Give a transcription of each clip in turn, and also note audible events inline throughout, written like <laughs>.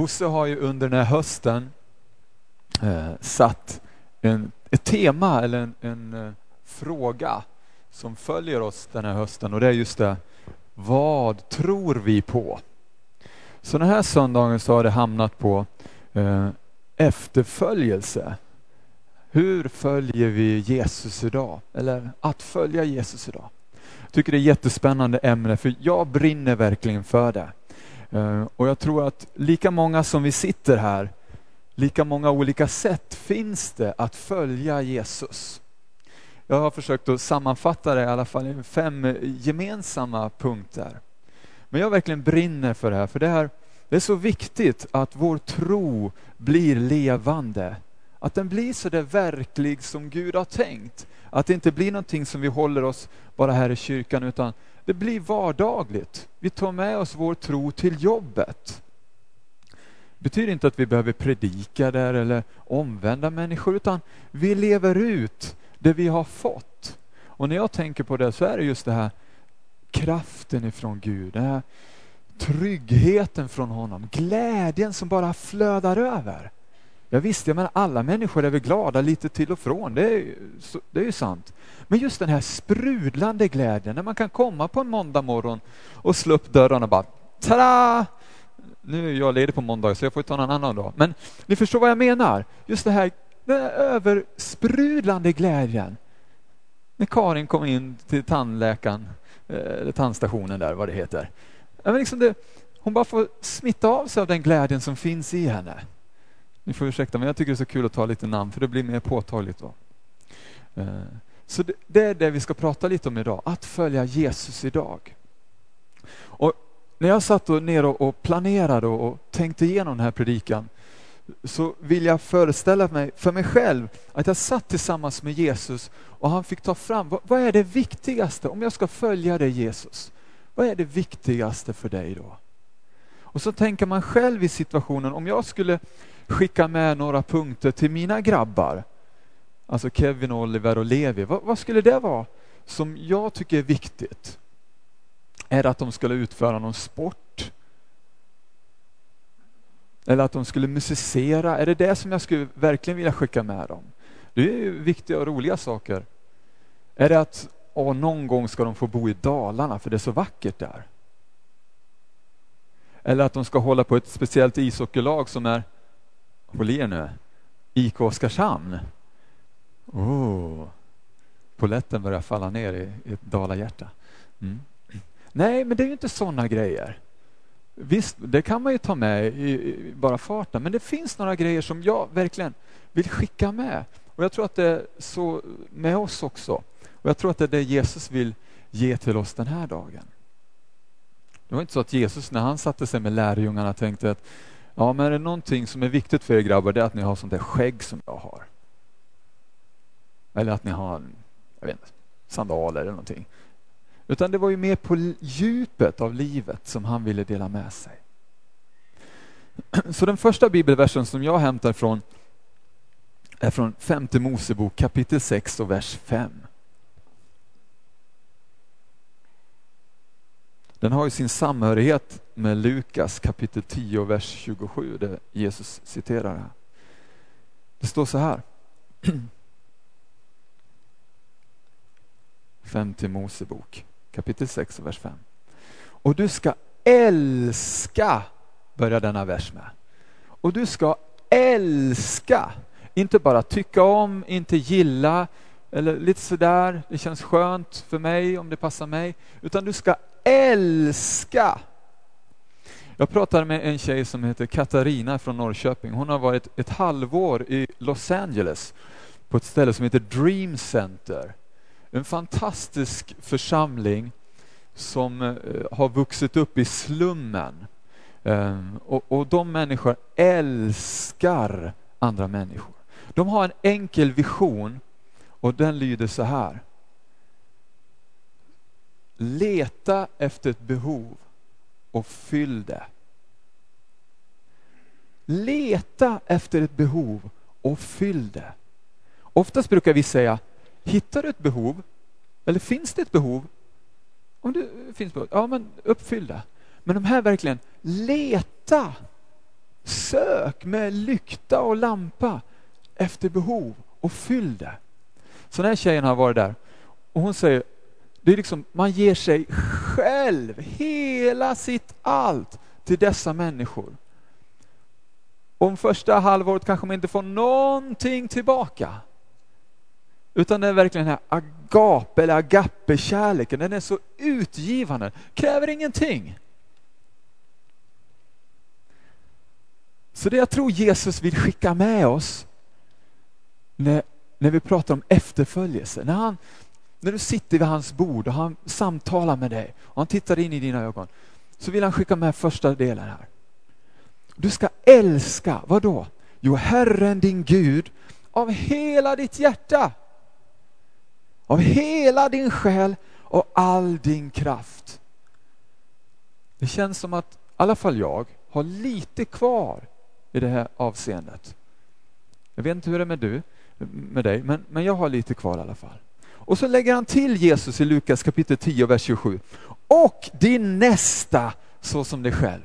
Bosse har ju under den här hösten eh, satt en, ett tema eller en, en eh, fråga som följer oss den här hösten och det är just det, vad tror vi på? Så den här söndagen så har det hamnat på eh, efterföljelse. Hur följer vi Jesus idag? Eller att följa Jesus idag. Jag tycker det är ett jättespännande ämne för jag brinner verkligen för det. Eh, och jag tror att lika många som vi sitter här, lika många olika sätt finns det att följa Jesus. Jag har försökt att sammanfatta det i alla fall i fem gemensamma punkter. Men jag verkligen brinner för det här, för det, här, det är så viktigt att vår tro blir levande. Att den blir så där verklig som Gud har tänkt. Att det inte blir någonting som vi håller oss bara här i kyrkan, utan det blir vardagligt. Vi tar med oss vår tro till jobbet. Det betyder inte att vi behöver predika där eller omvända människor, utan vi lever ut det vi har fått. Och när jag tänker på det så är det just det här kraften ifrån Gud, den här tryggheten från honom, glädjen som bara flödar över. Jag visste, jag menar alla människor är väl glada lite till och från, det är, det är ju sant. Men just den här sprudlande glädjen när man kan komma på en måndag morgon och slå upp dörren och bara tada! Nu är jag ledig på måndag så jag får ta någon annan dag. Men ni förstår vad jag menar? Just det här, den här översprudlande glädjen. När Karin kom in till tandläkaren, eh, eller tandstationen där, vad det heter. Men liksom det, hon bara får smitta av sig av den glädjen som finns i henne. Ni får ursäkta, men jag tycker det är så kul att ta lite namn, för det blir mer påtagligt då. Eh, så det är det vi ska prata lite om idag, att följa Jesus idag. Och när jag satt ner och planerade och tänkte igenom den här predikan, så vill jag föreställa mig för mig själv att jag satt tillsammans med Jesus och han fick ta fram, vad är det viktigaste om jag ska följa dig Jesus? Vad är det viktigaste för dig då? Och så tänker man själv i situationen, om jag skulle skicka med några punkter till mina grabbar, alltså Kevin, Oliver och Levi, vad, vad skulle det vara som jag tycker är viktigt? Är det att de skulle utföra någon sport? Eller att de skulle musicera? Är det det som jag skulle verkligen vilja skicka med dem? Det är ju viktiga och roliga saker. Är det att åh, någon gång ska de få bo i Dalarna för det är så vackert där? Eller att de ska hålla på ett speciellt ishockeylag som är, håll i er nu, IK Oskarshamn. Oh. Poletten börjar falla ner i, i ett dalahjärta. Mm. Nej, men det är ju inte sådana grejer. Visst, det kan man ju ta med i, i, bara farten, men det finns några grejer som jag verkligen vill skicka med. Och jag tror att det är så med oss också. Och jag tror att det är det Jesus vill ge till oss den här dagen. Det var inte så att Jesus när han satte sig med lärjungarna tänkte att ja, men är det någonting som är viktigt för er grabbar, det är att ni har sånt där skägg som jag har. Eller att ni har jag vet inte, sandaler eller någonting. Utan det var ju mer på djupet av livet som han ville dela med sig. Så den första bibelversen som jag hämtar från är från femte Mosebok kapitel 6 och vers 5. Den har ju sin samhörighet med Lukas kapitel 10 vers 27 där Jesus citerar det. Det står så här. <clears throat> Femte Mosebok kapitel 6 vers 5. Och du ska älska, börjar denna vers med. Och du ska älska, inte bara tycka om, inte gilla, eller lite sådär, det känns skönt för mig om det passar mig, utan du ska älska. Jag pratade med en tjej som heter Katarina från Norrköping. Hon har varit ett halvår i Los Angeles på ett ställe som heter Dream Center. En fantastisk församling som eh, har vuxit upp i slummen. Ehm, och, och de människor älskar andra människor. De har en enkel vision och den lyder så här. Leta efter ett behov och fyll det. Leta efter ett behov och fyll det. Oftast brukar vi säga, hittar du ett behov? Eller finns det ett behov? Om det finns behov, ja men uppfyll det. Men de här verkligen, leta, sök med lykta och lampa efter behov och fyll det. Så den här tjejen har varit där och hon säger, det är liksom, man ger sig själv, hela sitt allt till dessa människor. Om första halvåret kanske man inte får någonting tillbaka. Utan det är verkligen den här agape eller agape-kärleken, den är så utgivande, kräver ingenting. Så det jag tror Jesus vill skicka med oss när, när vi pratar om efterföljelse, när, han, när du sitter vid hans bord och han samtalar med dig och han tittar in i dina ögon, så vill han skicka med första delen här. Du ska älska, vad då? Jo, Herren din Gud av hela ditt hjärta, av hela din själ och all din kraft. Det känns som att, i alla fall jag, har lite kvar i det här avseendet. Jag vet inte hur det är med, du, med dig, men, men jag har lite kvar i alla fall. Och så lägger han till Jesus i Lukas kapitel 10, vers 27. Och din nästa så som dig själv.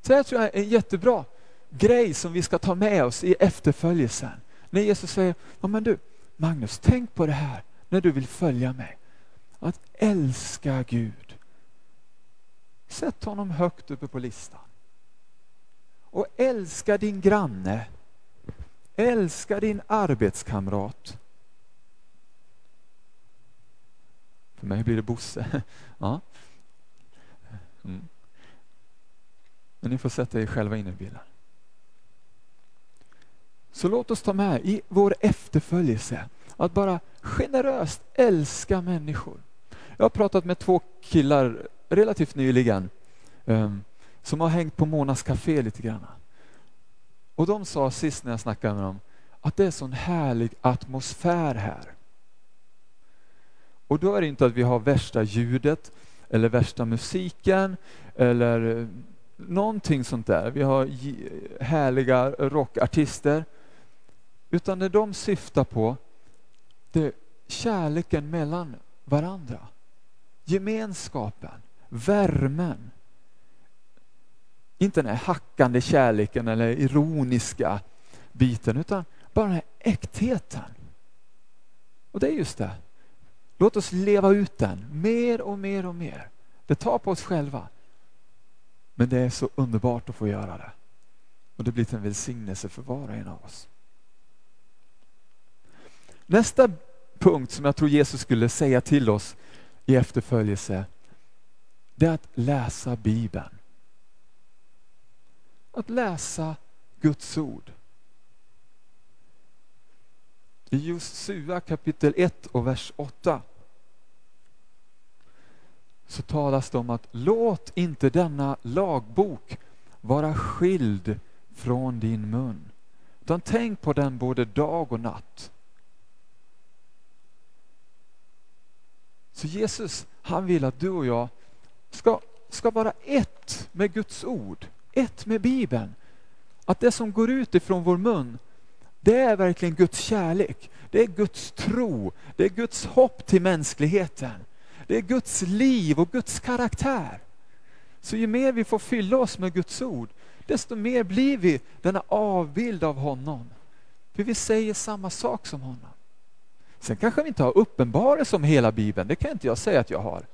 Så det här tror jag är en jättebra grej som vi ska ta med oss i efterföljelsen. När Jesus säger, ja men du Magnus, tänk på det här när du vill följa mig. Att älska Gud. Sätt honom högt uppe på listan. Och älska din granne. Älska din arbetskamrat. För mig blir det Bosse. <laughs> Ja. Mm. Men ni får sätta er själva in i bilden. Så låt oss ta med i vår efterföljelse att bara generöst älska människor. Jag har pratat med två killar relativt nyligen um, som har hängt på Monas Café lite grann. Och de sa sist när jag snackade med dem att det är sån härlig atmosfär här. Och då är det inte att vi har värsta ljudet eller värsta musiken eller eh, någonting sånt där. Vi har eh, härliga rockartister. Utan det de syftar på, det är kärleken mellan varandra. Gemenskapen, värmen. Inte den här hackande kärleken eller ironiska biten, utan bara den här äktheten. Och det är just det. Låt oss leva ut den mer och mer och mer. Det tar på oss själva. Men det är så underbart att få göra det. Och det blir till en välsignelse för var och en av oss. Nästa punkt som jag tror Jesus skulle säga till oss i efterföljelse, det är att läsa Bibeln. Att läsa Guds ord. I Josua kapitel 1 och vers 8 så talas det om att låt inte denna lagbok vara skild från din mun. Utan tänk på den både dag och natt. Så Jesus, han vill att du och jag ska, ska vara ett med Guds ord, ett med Bibeln. Att det som går ut ifrån vår mun, det är verkligen Guds kärlek. Det är Guds tro, det är Guds hopp till mänskligheten. Det är Guds liv och Guds karaktär. Så ju mer vi får fylla oss med Guds ord, desto mer blir vi denna avbild av honom. För vi säger samma sak som honom. Sen kanske vi inte har uppenbarelse om hela Bibeln, det kan inte jag säga att jag har.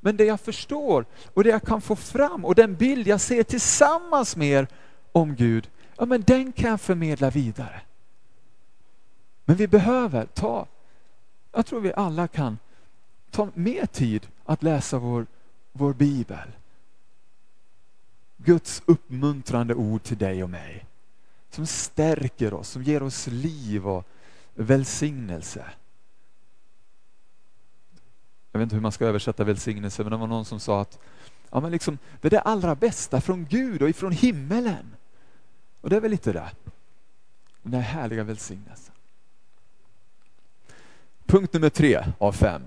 Men det jag förstår och det jag kan få fram och den bild jag ser tillsammans med er om Gud, ja men den kan jag förmedla vidare. Men vi behöver ta, jag tror vi alla kan ta mer tid att läsa vår, vår bibel. Guds uppmuntrande ord till dig och mig. Som stärker oss, som ger oss liv och välsignelse. Jag vet inte hur man ska översätta välsignelse, men det var någon som sa att ja, men liksom, det är det allra bästa från Gud och ifrån himmelen. Och det är väl lite det. Den här härliga välsignelsen. Punkt nummer tre av fem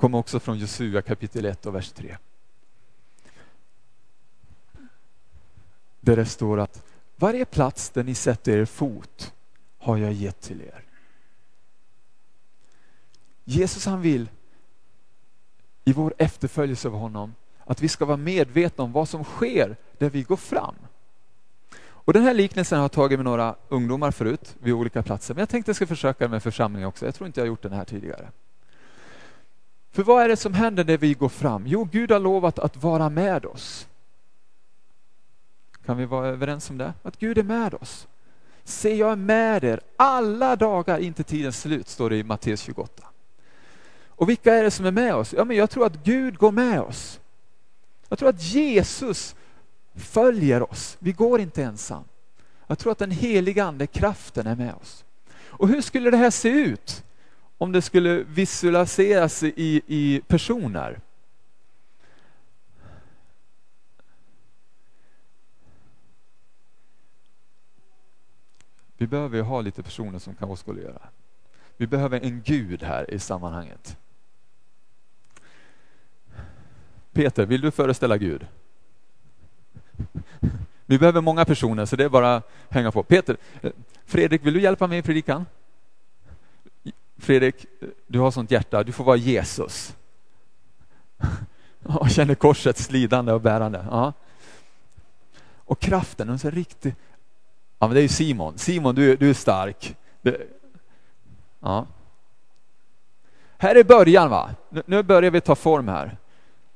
kommer också från Josua kapitel 1 och vers 3. Där det står att varje plats där ni sätter er fot har jag gett till er. Jesus han vill i vår efterföljelse av honom att vi ska vara medvetna om vad som sker där vi går fram. Och den här liknelsen har jag tagit med några ungdomar förut vid olika platser, men jag tänkte jag ska försöka med församlingen också. Jag tror inte jag har gjort den här tidigare. För vad är det som händer när vi går fram? Jo, Gud har lovat att vara med oss. Kan vi vara överens om det? Att Gud är med oss. Se, jag är med er alla dagar in till tidens slut, står det i Matteus 28. Och vilka är det som är med oss? Ja, men jag tror att Gud går med oss. Jag tror att Jesus följer oss. Vi går inte ensam. Jag tror att den heliga Ande, kraften, är med oss. Och hur skulle det här se ut om det skulle visualiseras i, i personer? Vi behöver ju ha lite personer som kan åskådliggöra. Vi behöver en Gud här i sammanhanget. Peter, vill du föreställa Gud? Vi behöver många personer, så det är bara att hänga på. Peter, eh, Fredrik, vill du hjälpa mig i predikan? Fredrik, du har sånt hjärta, du får vara Jesus. <laughs> Jag känner korset slidande och bärande. Ja. Och kraften, den är riktig... Ja, men det är ju Simon. Simon, du, du är stark. Du, Ja. Här är början, va? Nu börjar vi ta form här.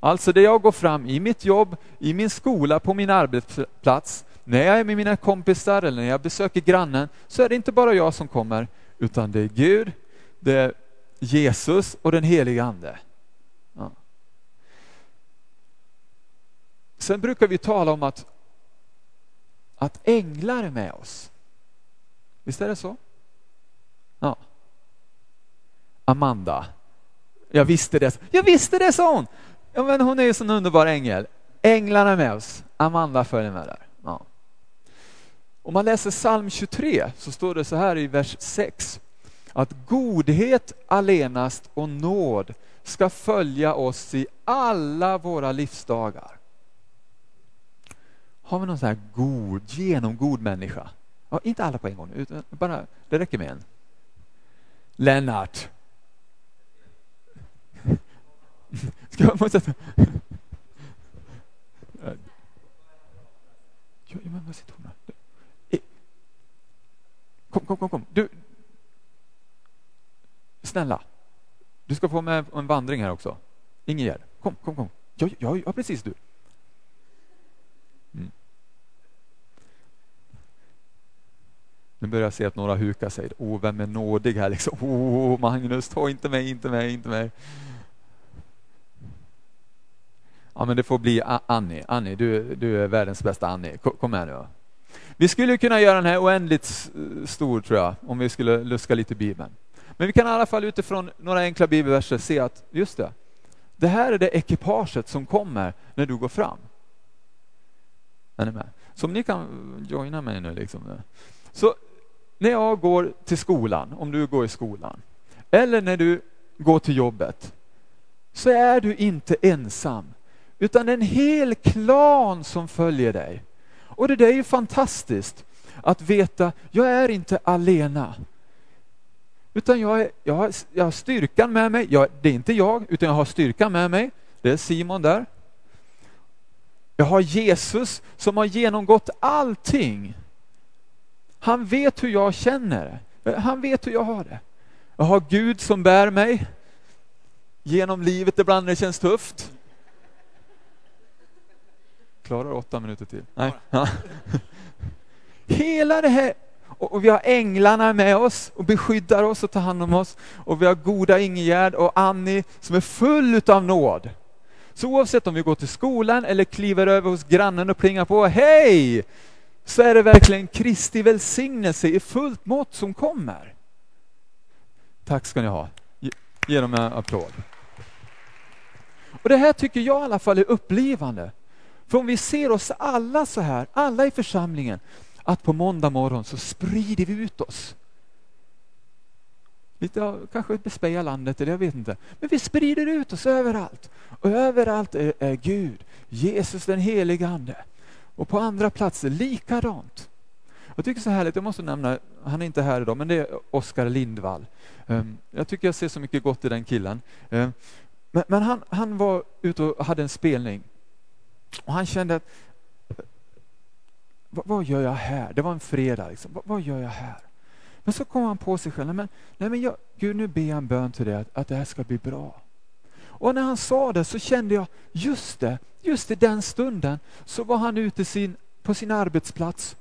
Alltså det jag går fram i mitt jobb, i min skola, på min arbetsplats, när jag är med mina kompisar eller när jag besöker grannen, så är det inte bara jag som kommer, utan det är Gud, det är Jesus och den helige Ande. Ja. Sen brukar vi tala om att, att änglar är med oss. Visst är det så? Ja. Amanda. Jag visste det. Jag visste det, sa hon. Ja, men hon är ju en sån underbar ängel. Änglarna är med oss. Amanda följer med där. Ja. Om man läser psalm 23 så står det så här i vers 6. Att godhet allenast och nåd ska följa oss i alla våra livsdagar. Har vi någon sån här god, genomgod människa? Ja, inte alla på en gång, utan bara, det räcker med en. Lennart. Ska jag måste... Kom, kom, kom, kom. Du... Snälla. Du ska få med en vandring här också. Ingegerd, kom, kom, kom. Ja, ja, ja precis du. Mm. Nu börjar jag se att några hukar sig. Åh, oh, vem är nådig här liksom? Åh, oh, Magnus, ta inte mig, inte mig, inte mig. Ja, men det får bli Annie. Annie, du, du är världens bästa Annie. Kom med nu. Vi skulle kunna göra den här oändligt stor, tror jag, om vi skulle luska lite i Bibeln. Men vi kan i alla fall utifrån några enkla bibelverser se att, just det, det här är det ekipaget som kommer när du går fram. Är ni med? Så om ni kan joina mig nu. Liksom. Så när jag går till skolan, om du går i skolan, eller när du går till jobbet, så är du inte ensam utan en hel klan som följer dig. Och det där är ju fantastiskt, att veta, jag är inte alena. Utan jag, är, jag, har, jag har styrkan med mig, jag, det är inte jag, utan jag har styrkan med mig. Det är Simon där. Jag har Jesus som har genomgått allting. Han vet hur jag känner, eh, han vet hur jag har det. Jag har Gud som bär mig genom livet ibland när det känns tufft. Klarar åtta minuter till? Nej. <laughs> Hela det här, och vi har änglarna med oss och beskyddar oss och tar hand om oss. Och vi har goda Ingegärd och Annie som är full av nåd. Så oavsett om vi går till skolan eller kliver över hos grannen och plingar på, hej! Så är det verkligen Kristi välsignelse i fullt mått som kommer. Tack ska ni ha. Ge, ge dem en applåd. Och det här tycker jag i alla fall är upplivande. För om vi ser oss alla så här, alla i församlingen, att på måndag morgon så sprider vi ut oss. Lite av, kanske bespeja landet, eller jag vet inte. Men vi sprider ut oss överallt. Och överallt är, är Gud, Jesus den helige Ande. Och på andra platser likadant. Jag tycker så härligt, jag måste nämna, han är inte här idag, men det är Oskar Lindvall. Ehm, jag tycker jag ser så mycket gott i den killen. Ehm, men, men han, han var ute och hade en spelning Och han kände att, vad, gör jag här? Det var en fredag. Liksom. Vad, vad, gör jag här? Men så kom han på sig själv. Nej, men, nej, men jag, Gud, nu ber jag en bön till dig att, att det här ska bli bra. Och när han sa det så kände jag, just det, just i den stunden så var han ute sin, på sin arbetsplats.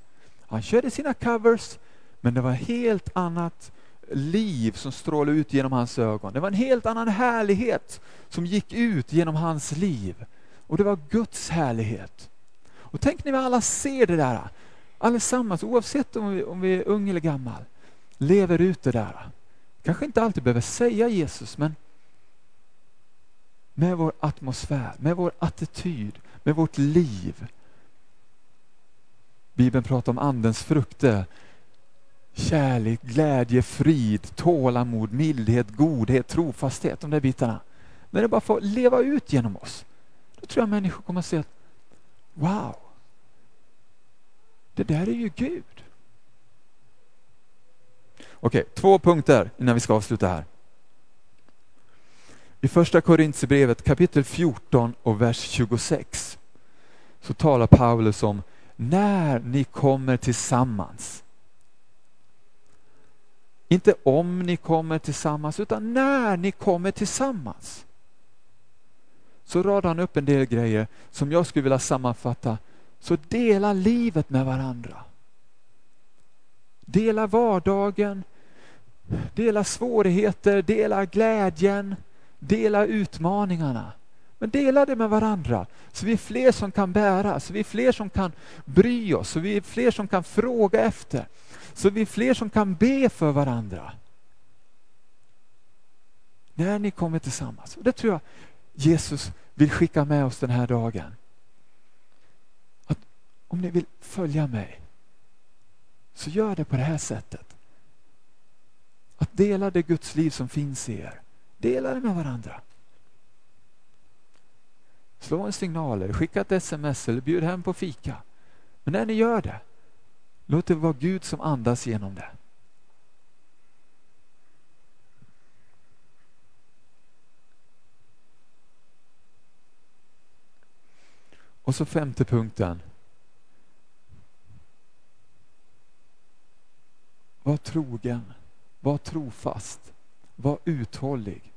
Han körde sina covers, men det var helt annat liv som strålade ut genom hans ögon. Det var en helt annan härlighet som gick ut genom hans liv. Och det var Guds härlighet. Och tänk när vi alla ser det där, allesammans, oavsett om vi, om vi är ung eller gammal, lever ut det där. Kanske inte alltid behöver säga Jesus, men med vår atmosfär, med vår attityd, med vårt liv. Bibeln pratar om andens frukter. Kärlek, glädje, frid, tålamod, mildhet, godhet, trofasthet. De där bitarna. När det bara får leva ut genom oss. Då tror jag människor kommer att se att wow, det där är ju Gud. Okej, två punkter innan vi ska avsluta här. I första Korintierbrevet kapitel 14 och vers 26 så talar Paulus om när ni kommer tillsammans. Inte om ni kommer tillsammans, utan när ni kommer tillsammans. Så radar han upp en del grejer som jag skulle vilja sammanfatta. Så dela livet med varandra. Dela vardagen, dela svårigheter, dela glädjen, dela utmaningarna. Men dela det med varandra, så vi är fler som kan bära, så vi är fler som kan bry oss, så vi är fler som kan fråga efter, så vi är fler som kan be för varandra. När ni kommer tillsammans. Och det tror jag Jesus vill skicka med oss den här dagen. Om ni vill följa mig, så gör det på det här sättet. Att dela det Guds liv som finns i er. Dela det med varandra. Slå en signal, eller skicka ett sms eller bjud hem på fika. Men när ni gör det, låt det vara Gud som andas genom det. Och så femte punkten. Var trogen, var trofast, var uthållig.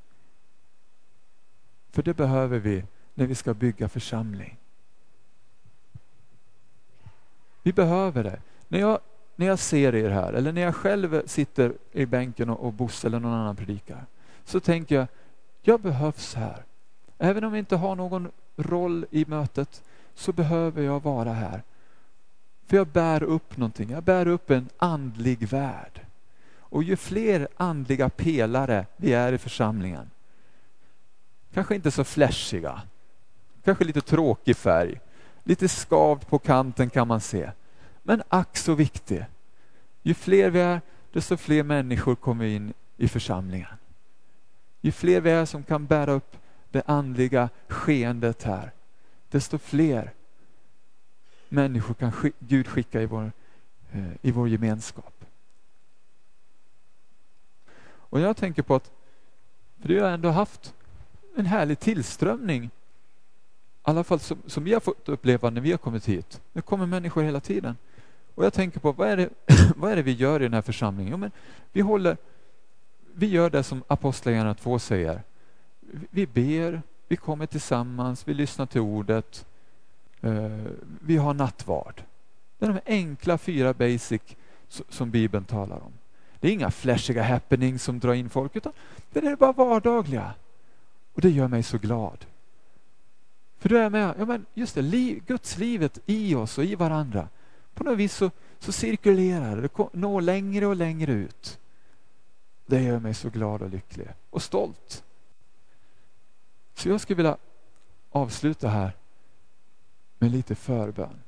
För det behöver vi när vi ska bygga församling. Vi behöver det. När jag, när jag ser er här, eller när jag själv sitter i bänken och, och Bosse eller någon annan predikar, så tänker jag, jag behövs här. Även om jag inte har någon roll i mötet, så behöver jag vara här. För jag bär upp någonting, jag bär upp en andlig värld. Och ju fler andliga pelare vi är i församlingen, kanske inte så flashiga, kanske lite tråkig färg, lite skavd på kanten kan man se, men ack så viktig. Ju fler vi är, desto fler människor kommer in i församlingen. Ju fler vi är som kan bära upp det andliga skeendet här, desto fler människor kan Gud skicka i vår, eh, i vår gemenskap. Och jag tänker på att, för det har ändå haft en härlig tillströmning, i alla fall som, som vi har fått uppleva när vi har kommit hit. Det kommer människor hela tiden. Och jag tänker på, vad är det, <clears throat> vad är det vi gör i den här församlingen? Jo, men vi, håller, vi gör det som Apostlagärningarna 2 säger. Vi ber, vi kommer tillsammans, vi lyssnar till ordet, Eh, vi har nattvard. Det är de enkla fyra basic som Bibeln talar om. Det är inga flashiga happenings som drar in folk, utan det är bara vardagliga. Och det gör mig så glad. För då är jag med, ja men just det, liv, Guds livet i oss och i varandra. På något vis så, så cirkulerar det, det når längre och längre ut. Det gör mig så glad och lycklig och stolt. Så jag skulle vilja avsluta här med lite förbön.